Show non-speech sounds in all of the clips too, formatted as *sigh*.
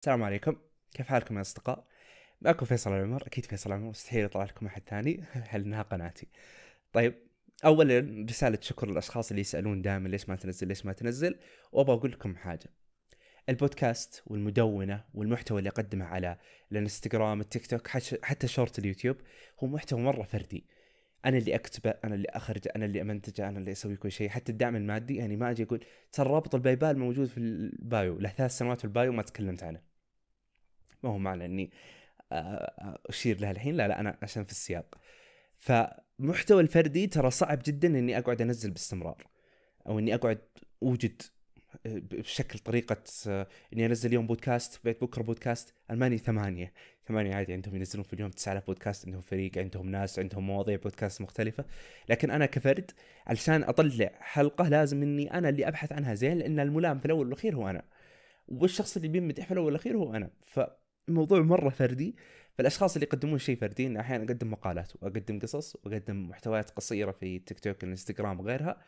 السلام عليكم. كيف حالكم يا أصدقاء؟ معكم فيصل العمر أكيد فيصل العمر مستحيل يطلع لكم أحد ثاني. *laughs* هل انها قناتي؟ طيب اولا رسالة شكر للأشخاص اللي يسألون دائما ليش ما تنزل ليش ما تنزل؟ وأبغى أقول لكم حاجة. البودكاست والمدونة والمحتوى اللي أقدمه على الانستغرام التيك توك حتى شورت اليوتيوب هو محتوى مرة فردي. أنا اللي أكتبه أنا اللي اخرجه أنا اللي أمنتجه أنا اللي أسوي كل شيء حتى الدعم المادي. يعني ما أجي أقول ترى رابط ال PayPal موجود في ال bio له ثلاث سنوات في ال bio ما تكلمت عنه. *laughs* ما هو معنى إني آه، آه، أشير لها الحين؟ لا لا أنا عشان في السياق. فمحتوى الفردي ترى صعب جدا إني أقعد أنزل باستمرار أو إني أقعد أوجد آه، بشكل طريقة إني أنزل اليوم بودكاست بيت بكرة بودكاست ماني ثمانية. ثمانية عادي عندهم ينزلون في اليوم 9000 بودكاست عندهم فريق عندهم ناس عندهم مواضيع بودكاست مختلفة. لكن أنا كفرد علشان أطلع حلقة لازم إني أنا اللي أبحث عنها زين لأن الملام في الأول والأخير هو أنا. والشخص اللي بيمدح في الأول والأخير هو أنا. ف الموضوع مرة فردي. فالأشخاص اللي يقدمون شيء فردي إن أحيانا أقدم مقالات وأقدم قصص وأقدم محتويات قصيرة في تيك توك الإنستغرام وغيرها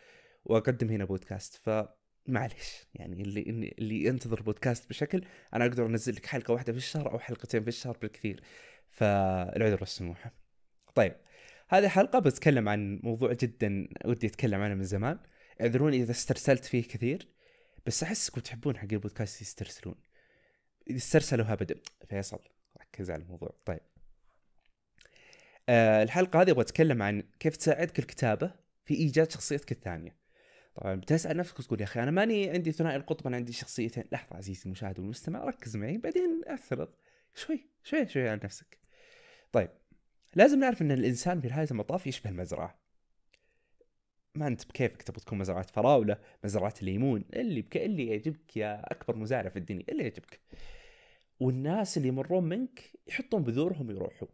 وأقدم هنا بودكاست. فمعلش يعني اللي اللي ينتظر بودكاست بشكل أنا أقدر أنزل لك حلقة واحدة في الشهر أو حلقتين في الشهر بالكثير. فالعذر والسموحة. طيب هذه حلقة بتكلم عن موضوع جدا ودي أتكلم عنه من زمان. اعذروني إذا استرسلت فيه كثير بس احسكم تحبون حق البودكاست يسترسلون. استرسلوا ابدا فيصل ركز على الموضوع. طيب. أه الحلقة هذه أبغى أتكلم عن كيف تساعدك الكتابة في إيجاد شخصيتك الثانية. طبعا بتسأل نفسك وتقول يا أخي أنا ماني عندي ثنائي القطب أنا عندي شخصيتين. لحظة عزيزي المشاهد والمستمع ركز معي بعدين اعترض شوي شوي شوي على نفسك. طيب. لازم نعرف إن الإنسان في نهاية المطاف يشبه المزرعة. ما انت بكيفك تبغى تكون مزرعة فراولة مزرعة الليمون اللي بك اللي يعجبك يا أكبر مزارع في الدنيا اللي يعجبك. والناس اللي يمرون منك يحطون بذورهم ويروحوا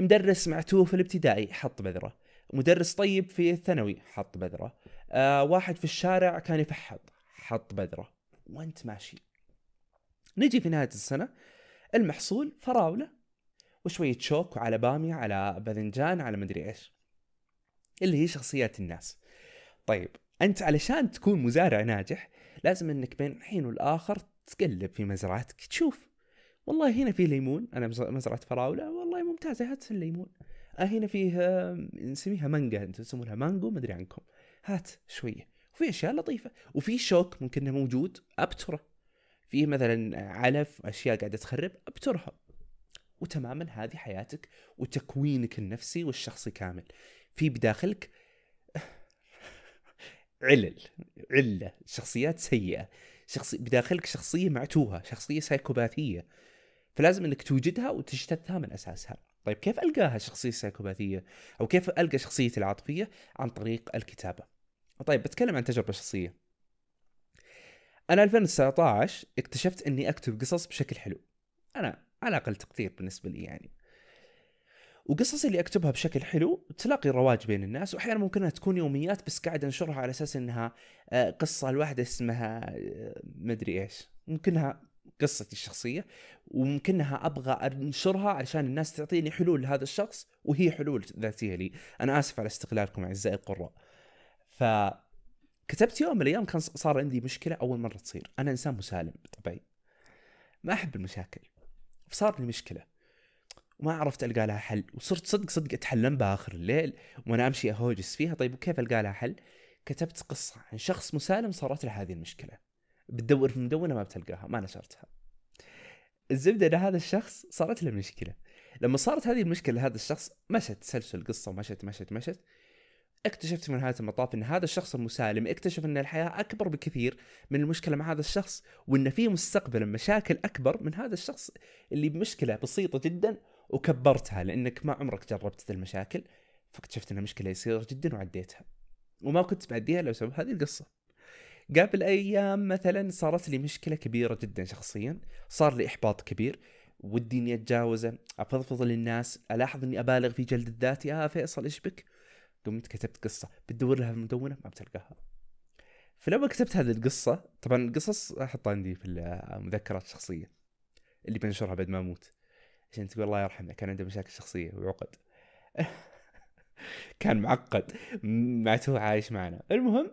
مدرس معتوه في الابتدائي حط بذرة. مدرس طيب في الثانوي حط بذرة. آه واحد في الشارع كان يفحط حط بذرة. وانت ماشي. نجي في نهاية السنة المحصول فراولة وشوية شوك وعلى بامية على باذنجان على مدري إيش. اللي هي شخصيات الناس. طيب أنت علشان تكون مزارع ناجح لازم إنك بين حين والآخر تقلب في مزرعتك تشوف. والله هنا في ليمون أنا مزرعة فراولة والله ممتازة هات الليمون. آه هنا فيه نسميها مانجا أنتم تسمونها مانجو ما أدري عنكم. هات شوية. وفي أشياء لطيفة وفي شوك ممكن إنه موجود أبتره. في مثلا علف أشياء قاعدة تخرب أبترها. وتماما هذه حياتك وتكوينك النفسي والشخصي كامل. في بداخلك علل علة شخصيات سيئة شخصي بداخلك شخصية معتوهة شخصية سايكوباثية. فلازم إنك توجدها وتجتثها من أساسها. طيب كيف ألقاها الشخصيه السايكوباثيه أو كيف ألقى شخصيتي العاطفية؟ عن طريق الكتابة. طيب بتكلم عن تجربة شخصية. أنا 2019 اكتشفت إني أكتب قصص بشكل حلو. أنا على أقل تقدير بالنسبة لي يعني. وقصص اللي أكتبها بشكل حلو تلاقي رواج بين الناس وأحيانا ممكن إنها تكون يوميات بس قاعد أنشرها على أساس إنها آه، قصة الواحده اسمها آه، مدري إيش. ممكنها قصتي الشخصية وممكنها أبغى أنشرها علشان الناس تعطيني حلول لهذا الشخص وهي حلول ذاتية لي. أنا آسف على استغلالكم أعزائي القراء. ف كتبت يوم من الأيام كان صار عندي مشكلة أول مرة تصير. أنا إنسان مسالم بطبعي ما أحب المشاكل. فصار لي مشكلة. وما عرفت ألقى لها حل وصرت صدق صدق أتحلم بها آخر الليل وأنا أمشي أهوجس فيها. طيب وكيف ألقى لها حل؟ كتبت قصة عن شخص مسالم صارت له هذه المشكلة. بتدور في المدونه ما بتلقاها ما نشرتها. الزبدة ان هذا الشخص صارت له مشكلة. لما صارت هذه المشكلة لهذا الشخص مشت تسلسل القصة ومشت مشت مشت. اكتشفت في نهايه المطاف إن هذا الشخص المسالم اكتشف إن الحياة أكبر بكثير من المشكلة مع هذا الشخص وإن في مستقبلا مشاكل أكبر من هذا الشخص اللي بمشكلة بسيطة جدا. وكبرتها لأنك ما عمرك جربت المشاكل فاكتشفت إنها مشكلة يسيره جدا وعديتها. وما كنت بعديها لو سبب هذه القصة. قبل أيام مثلا صارت لي مشكلة كبيرة جدا شخصيا صار لي إحباط كبير ودي إني أتجاوزه أفضفض للناس ألاحظ إني أبالغ في جلد الذات يا فيصل إيش بك؟ قمت كتبت قصة. بتدور لها المدونة ما بتلقاها. فلما كتبت هذه القصة طبعا القصص أحطها عندي في المذكرات الشخصية اللي بنشرها بعد ما أموت. عشان تقول الله يرحمه كان عنده مشاكل شخصية وعقد. *laughs* كان معقد. معتوه عايش معنا. المهم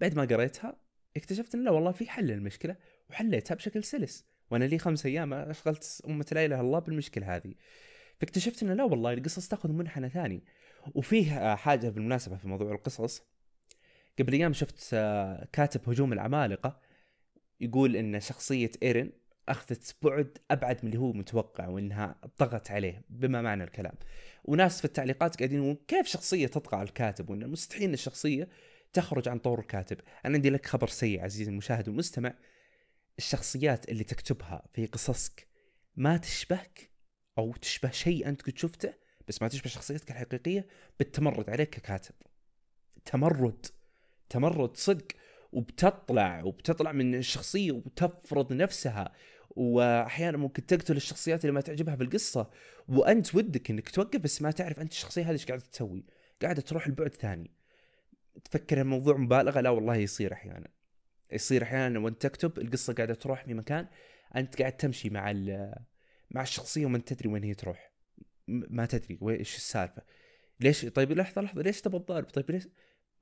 بعد ما قريتها اكتشفت إن لا والله في حل للمشكلة وحليتها بشكل سلس. وأنا لي خمس أيام أشغلت أمة لا إله الله بالمشكلة هذه. فاكتشفت انه لا والله القصص تأخذ منحنى ثاني. وفيه آه، حاجة بالمناسبة في موضوع القصص. قبل أيام شفت آه، كاتب هجوم العمالقة يقول إن شخصية إيرين أخذت بعد أبعد من اللي هو متوقع وإنها طغت عليه بما معنى الكلام. وناس في التعليقات قاعدين يقولون كيف شخصية تطغى على الكاتب؟ وإن مستحيل الشخصية تخرج عن طور الكاتب. أنا عندي لك خبر سيء عزيزي المشاهد والمستمع. الشخصيات اللي تكتبها في قصصك ما تشبهك أو تشبه شيء أنت قد شفته بس ما تشبه شخصيتك الحقيقية بتمرد عليك ككاتب. تمرد. تمرد صدق وبتطلع وبتطلع من الشخصية وتفرض نفسها وأحيانا ممكن تقتل الشخصيات اللي ما تعجبها في القصة وأنت ودك إنك توقف بس ما تعرف أنت الشخصية هذه إيش قاعدة تسوي. قاعدة تروح لبعد ثاني. تفكر الموضوع مبالغة؟ لا والله يصير أحيانا. يصير أحيانا وأنت تكتب القصة قاعدة تروح في مكان أنت قاعد تمشي مع مع الشخصية وما تدري وين هي تروح. ما تدري إيش السالفة. ليش؟ طيب لحظة لحظة ليش تبغى الضارب طيب ليش؟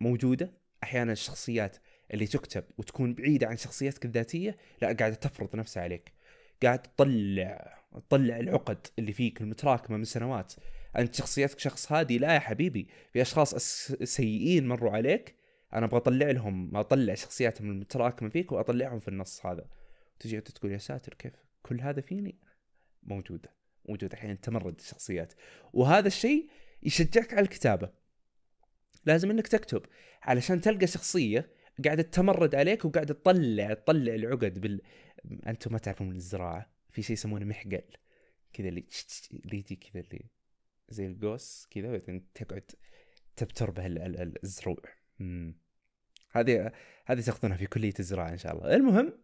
موجودة. أحيانا الشخصيات اللي تكتب وتكون بعيدة عن شخصيتك الذاتية لا قاعدة تفرض نفسها عليك. قاعد تطلع تطلع العقد اللي فيك المتراكمة من سنوات انت شخصيتك شخص هادي. لا يا حبيبي في أشخاص سيئين مروا عليك أنا أبغى أطلع لهم أطلع شخصياتهم المتراكمة فيك وأطلعهم في النص هذا. تجي انت تقول يا ساتر كيف كل هذا فيني؟ موجودة موجودة الحين تمرد الشخصيات. وهذا الشيء يشجعك على الكتابة. لازم إنك تكتب علشان تلقى شخصية قاعدة تمرد عليك وقاعدة تطلع تطلع العقد بال أنتم ما تعرفون من الزراعة في شيء يسمونه محقل. كذا اللي اللي يجي كذا اللي زي القوس كذا بعدين تقعد تبتر به الزروع. هذه هذه تاخذونها في كلية الزراعة إن شاء الله. المهم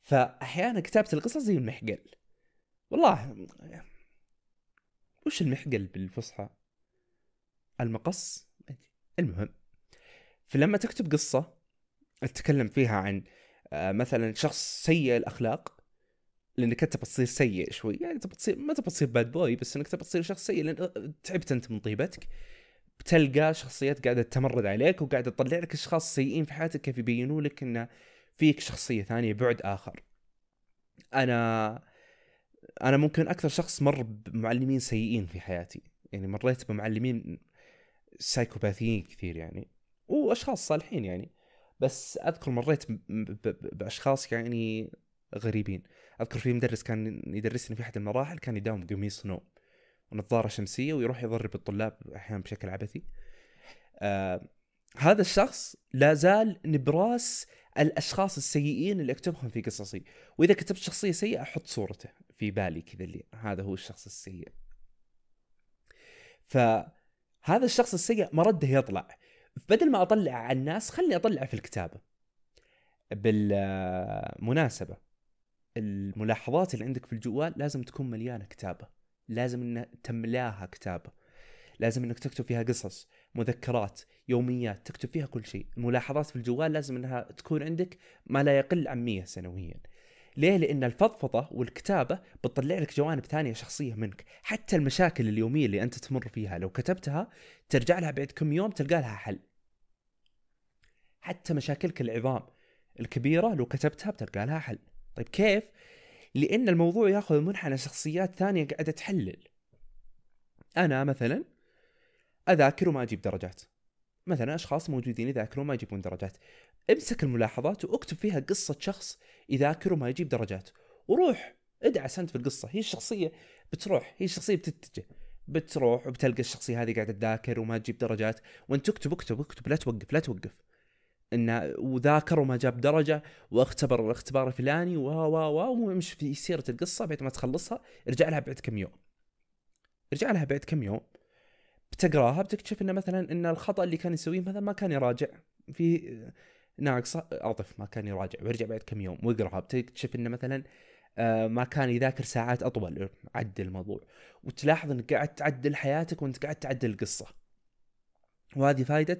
فأحيانا كتابة القصص زي المحقل. والله وش المحقل بالفصحى؟ المقص؟ المهم فلما تكتب قصة تتكلم فيها عن مثلا شخص سيء الأخلاق لأنك أنت بتصير سيء شوي يعني تبى تصير ما تبى تصير باد بوي بس إنك تبى تصير شخص سيء لأن تعبت انت من طيبتك بتلقى شخصيات قاعدة تمرد عليك وقاعدة تطلع لك أشخاص سيئين في حياتك كيف يبينوا لك إن فيك شخصية ثانية بعد آخر. أنا أنا ممكن أكثر شخص مر بمعلمين سيئين في حياتي يعني مريت بمعلمين سايكوباثيين كثير يعني وأشخاص صالحين يعني. بس أذكر مريت بأشخاص يعني غريبين. أذكر في مدرس كان يدرسني في أحد المراحل كان يداوم قميص نوم ونظارة شمسية ويروح يضرب الطلاب أحيانا بشكل عبثي. آه هذا الشخص لا زال نبراس الأشخاص السيئين اللي أكتبهم في قصصي. وإذا كتبت شخصية سيئة أحط صورته في بالي كذا اللي هذا هو الشخص السيء. فهذا الشخص السيء مرده يطلع. بدل ما أطلع على الناس خلني أطلع في الكتابة. بالمناسبة الملاحظات اللي عندك في الجوال لازم تكون مليانة كتابة. لازم إن تملاها كتابة. لازم إنك تكتب فيها قصص مذكرات يوميات تكتب فيها كل شيء. الملاحظات في الجوال لازم إنها تكون عندك ما لا يقل عن 100 سنويا. ليه؟ لأن الفضفضة والكتابة بتطلع لك جوانب ثانية شخصية منك، حتى المشاكل اليومية اللي أنت تمر فيها لو كتبتها ترجع لها بعد كم يوم تلقى لها حل. حتى مشاكلك العظام الكبيرة لو كتبتها بتلقى لها حل. طيب كيف؟ لأن الموضوع ياخذ منحنى شخصيات ثانية قاعدة تحلل. أنا مثلا أذاكر وما أجيب درجات. مثلا أشخاص موجودين يذاكرون ما يجيبون درجات امسك الملاحظات واكتب فيها قصة شخص يذاكر وما يجيب درجات. وروح ادعس انت في القصة. هي الشخصية بتروح هي الشخصية بتتجه. بتروح وبتلقى الشخصية هذه قاعدة تذاكر وما تجيب درجات. وانت تكتب اكتب اكتب لا توقف لا توقف. انه وذاكر وما جاب درجة واختبر الاختبار الفلاني و و و ويمشي في سيرة القصة بعد ما تخلصها. ارجع لها بعد كم يوم. ارجع لها بعد كم يوم. بتقراها بتكتشف انه مثلا إن الخطأ اللي كان يسويه مثلا ما كان يراجع. في ناقصه اضف ما كان يراجع ويرجع بعد كم يوم ويقرأها. بتكتشف إنه مثلا آه، ما كان يذاكر ساعات أطول. عدل الموضوع. وتلاحظ إنك قاعد تعدل حياتك وأنت قاعد تعدل القصة وهذه فائده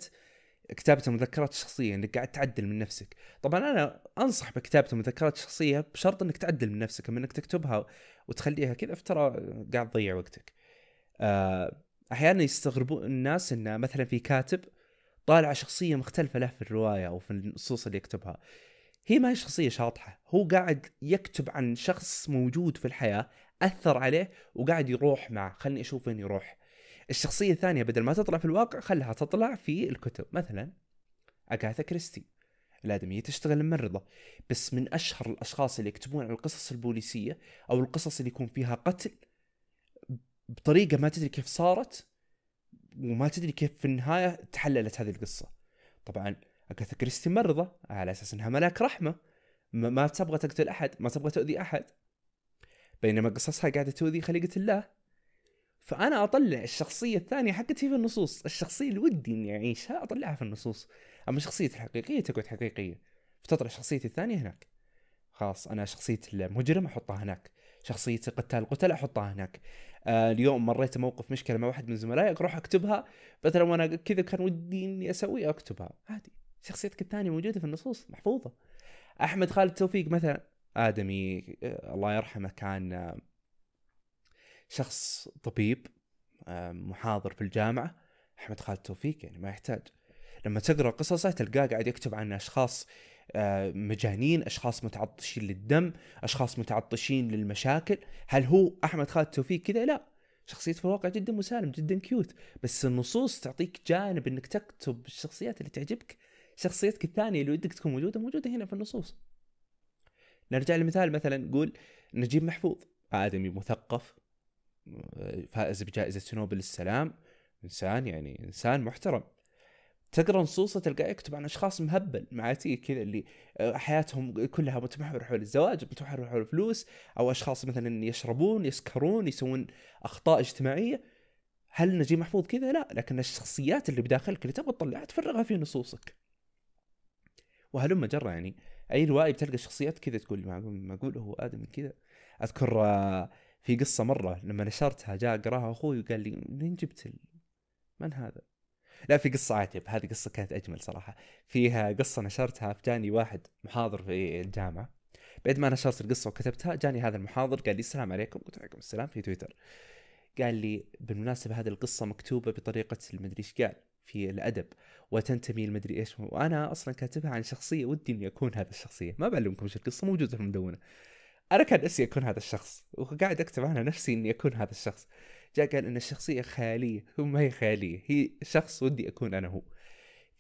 كتابة المذكرات الشخصية إنك قاعد تعدل من نفسك، طبعا أنا أنصح بكتابة المذكرات الشخصية بشرط إنك تعدل من نفسك، أما إنك تكتبها وتخليها كذا فترى قاعد تضيع وقتك. آه أحيانا يستغربون الناس إن مثلا في كاتب طالع شخصية مختلفة له في الرواية أو في النصوص اللي يكتبها. هي ما هي شخصية شاطحة. هو قاعد يكتب عن شخص موجود في الحياة أثر عليه وقاعد يروح معه. خلني أشوف وين يروح. الشخصية الثانية بدل ما تطلع في الواقع خلها تطلع في الكتب. مثلا أغاثا كريستي. الآدمية تشتغل ممرضه بس من أشهر الأشخاص اللي يكتبون عن القصص البوليسية أو القصص اللي يكون فيها قتل بطريقة ما تدري كيف صارت وما تدري كيف في النهاية تحللت هذه القصة. طبعا أغاثا كريستي مرضى على أساس إنها ملاك رحمة. ما تبغى تقتل أحد ما تبغى تؤذي أحد. بينما قصصها قاعدة تؤذي خليقة الله. فأنا أطلع الشخصية الثانية حقتي في النصوص. الشخصية اللي ودي إني أعيشها أطلعها في النصوص. أما شخصيتي الحقيقية تقعد حقيقية. فتطلع شخصيتي الثانية هناك. خلاص أنا شخصية المجرم أحطها هناك. شخصية قتال. القتل أحطها هناك. آه اليوم مريت موقف مشكلة مع واحد من زملائي أروح أكتبها. مثلا وأنا كذا كان ودي إني أسويها أكتبها. عادي. شخصيتك الثانية موجودة في النصوص محفوظة. أحمد خالد توفيق مثلا. آدمي آه الله يرحمه كان آه شخص طبيب آه محاضر في الجامعة. أحمد خالد توفيق يعني ما يحتاج. لما تقرأ قصصه تلقاه قاعد يكتب عن أشخاص مجانين أشخاص متعطشين للدم أشخاص متعطشين للمشاكل. هل هو أحمد خالد توفيق كذا؟ لا. شخصية في الواقع جدا مسالم جدا كيوت بس النصوص تعطيك جانب إنك تكتب الشخصيات اللي تعجبك. شخصيتك الثانية اللي ودك تكون موجودة موجودة هنا في النصوص. نرجع لمثال مثلا نقول نجيب محفوظ. آدمي مثقف آه، فائز بجائزة نوبل السلام. إنسان يعني إنسان محترم. تقرأ نصوصه تلقاه يكتب عن أشخاص مهبل معاتي كذا اللي آه، حياتهم كلها متمحورة حول الزواج متمحورة حول الفلوس أو أشخاص مثلا يشربون يسكرون يسوون أخطاء اجتماعية هل نجيب محفوظ كذا؟ لا لكن الشخصيات اللي بداخلك اللي تبغى تطلعها تفرغها في نصوصك وهلم جرى يعني أي روايه بتلقى شخصيات كذا تقول معقول هو آدم كذا أذكر آه، في قصة مرة لما نشرتها جاء قراها أخوي وقال لي منين جبت من هذا؟ لا في قصة عاتب هذه قصة كانت أجمل صراحة. فيها قصة نشرتها جاني واحد محاضر في الجامعة. بعد ما نشرت القصة وكتبتها جاني هذا المحاضر قال لي السلام عليكم. قلت عليكم السلام في تويتر. قال لي بالمناسبة هذه القصة مكتوبة بطريقة المدري إيش قال في الأدب. وتنتمي المدري إيش وأنا أصلا كاتبها عن شخصية ودي إني أكون هذا الشخصية. ما بعلمكم إيش القصة موجودة في المدونة. أنا كان نفسي أكون هذا الشخص وقاعد أكتب عنها نفسي إني أكون هذا الشخص. جاء قال إن الشخصية خياليه ما هي خياليه هي شخص ودي أكون أنا هو.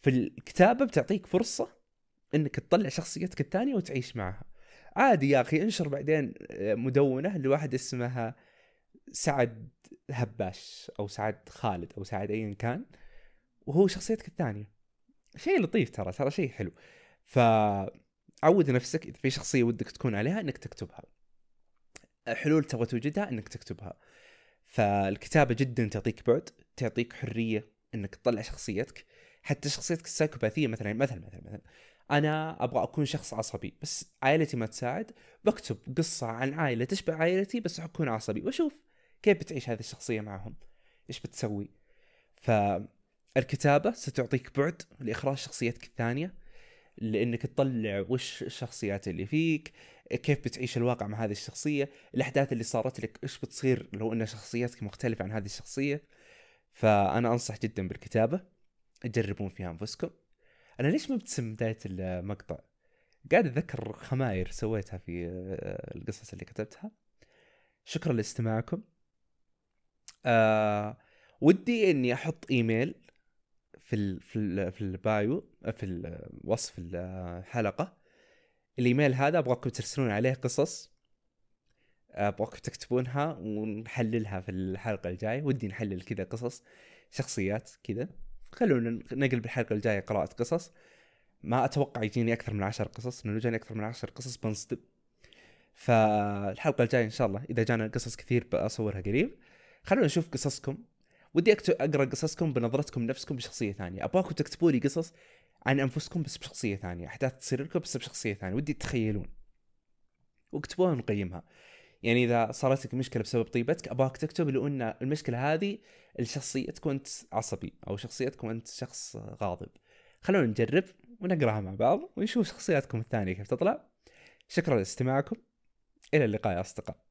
في الكتابة بتعطيك فرصة إنك تطلع شخصيتك الثانية وتعيش معها. عادي يا أخي انشر بعدين آه، مدونة لواحد اسمها سعد هباش أو سعد خالد أو سعد ايا كان وهو شخصيتك الثانية. شيء لطيف ترى ترى شيء حلو. فعود نفسك إذا في شخصية ودك تكون عليها إنك تكتبها. حلول تبغى توجدها إنك تكتبها. فالكتابة جدا تعطيك بعد تعطيك حرية إنك تطلع شخصيتك. حتى شخصيتك السايكوباثية مثلا مثلا مثلا مثلا. أنا أبغى أكون شخص عصبي بس عائلتي ما تساعد. بكتب قصة عن عائلة تشبه عائلتي بس أكون عصبي. وأشوف كيف بتعيش هذه الشخصية معهم؟ إيش بتسوي؟ فالكتابة ستعطيك بعد لإخراج شخصيتك الثانية لإنك تطلع وش الشخصيات اللي فيك. كيف بتعيش الواقع مع هذه الشخصية الأحداث اللي صارت لك إيش بتصير لو إن شخصياتك مختلفة عن هذه الشخصية. فأنا أنصح جدا بالكتابة تجربون فيها أنفسكم. أنا ليش مبتسم بدايه المقطع؟ قاعد أتذكر خماير سويتها في آه، القصص اللي كتبتها. شكرا لاستماعكم. آه ودي إني أحط إيميل في ال في ال في البايو في وصف الحلقة. الإيميل هذا أبغاكم ترسلون عليه قصص أبغاكم تكتبونها ونحللها في الحلقة الجاية. ودي نحلل كذا قصص شخصيات كذا. خلونا نقلب الحلقة الجاية قراءة قصص. ما أتوقع يجيني أكثر من عشر قصص لأنه جاني أكثر من عشر قصص بنصدم. فالحلقة الجاية إن شاء الله إذا جانا قصص كثير بصورها قريب. خلونا نشوف قصصكم. ودي أقرأ قصصكم بنظرتكم لنفسكم بشخصية ثانية. أبغاكم تكتبوا لي قصص عن أنفسكم بس بشخصية ثانية. احداث تصير لكم بس بشخصية ثانية. ودي تتخيلون واكتبوها ونقيمها. يعني إذا صارت لك مشكلة بسبب طيبتك أبغاك تكتب لو إن المشكلة هذه الشخصيتك وأنت عصبي أو شخصيتك وأنت شخص غاضب. خلونا نجرب ونقرأها مع بعض ونشوف شخصياتكم الثانية كيف تطلع. شكرا لاستماعكم. إلى اللقاء يا أصدقاء.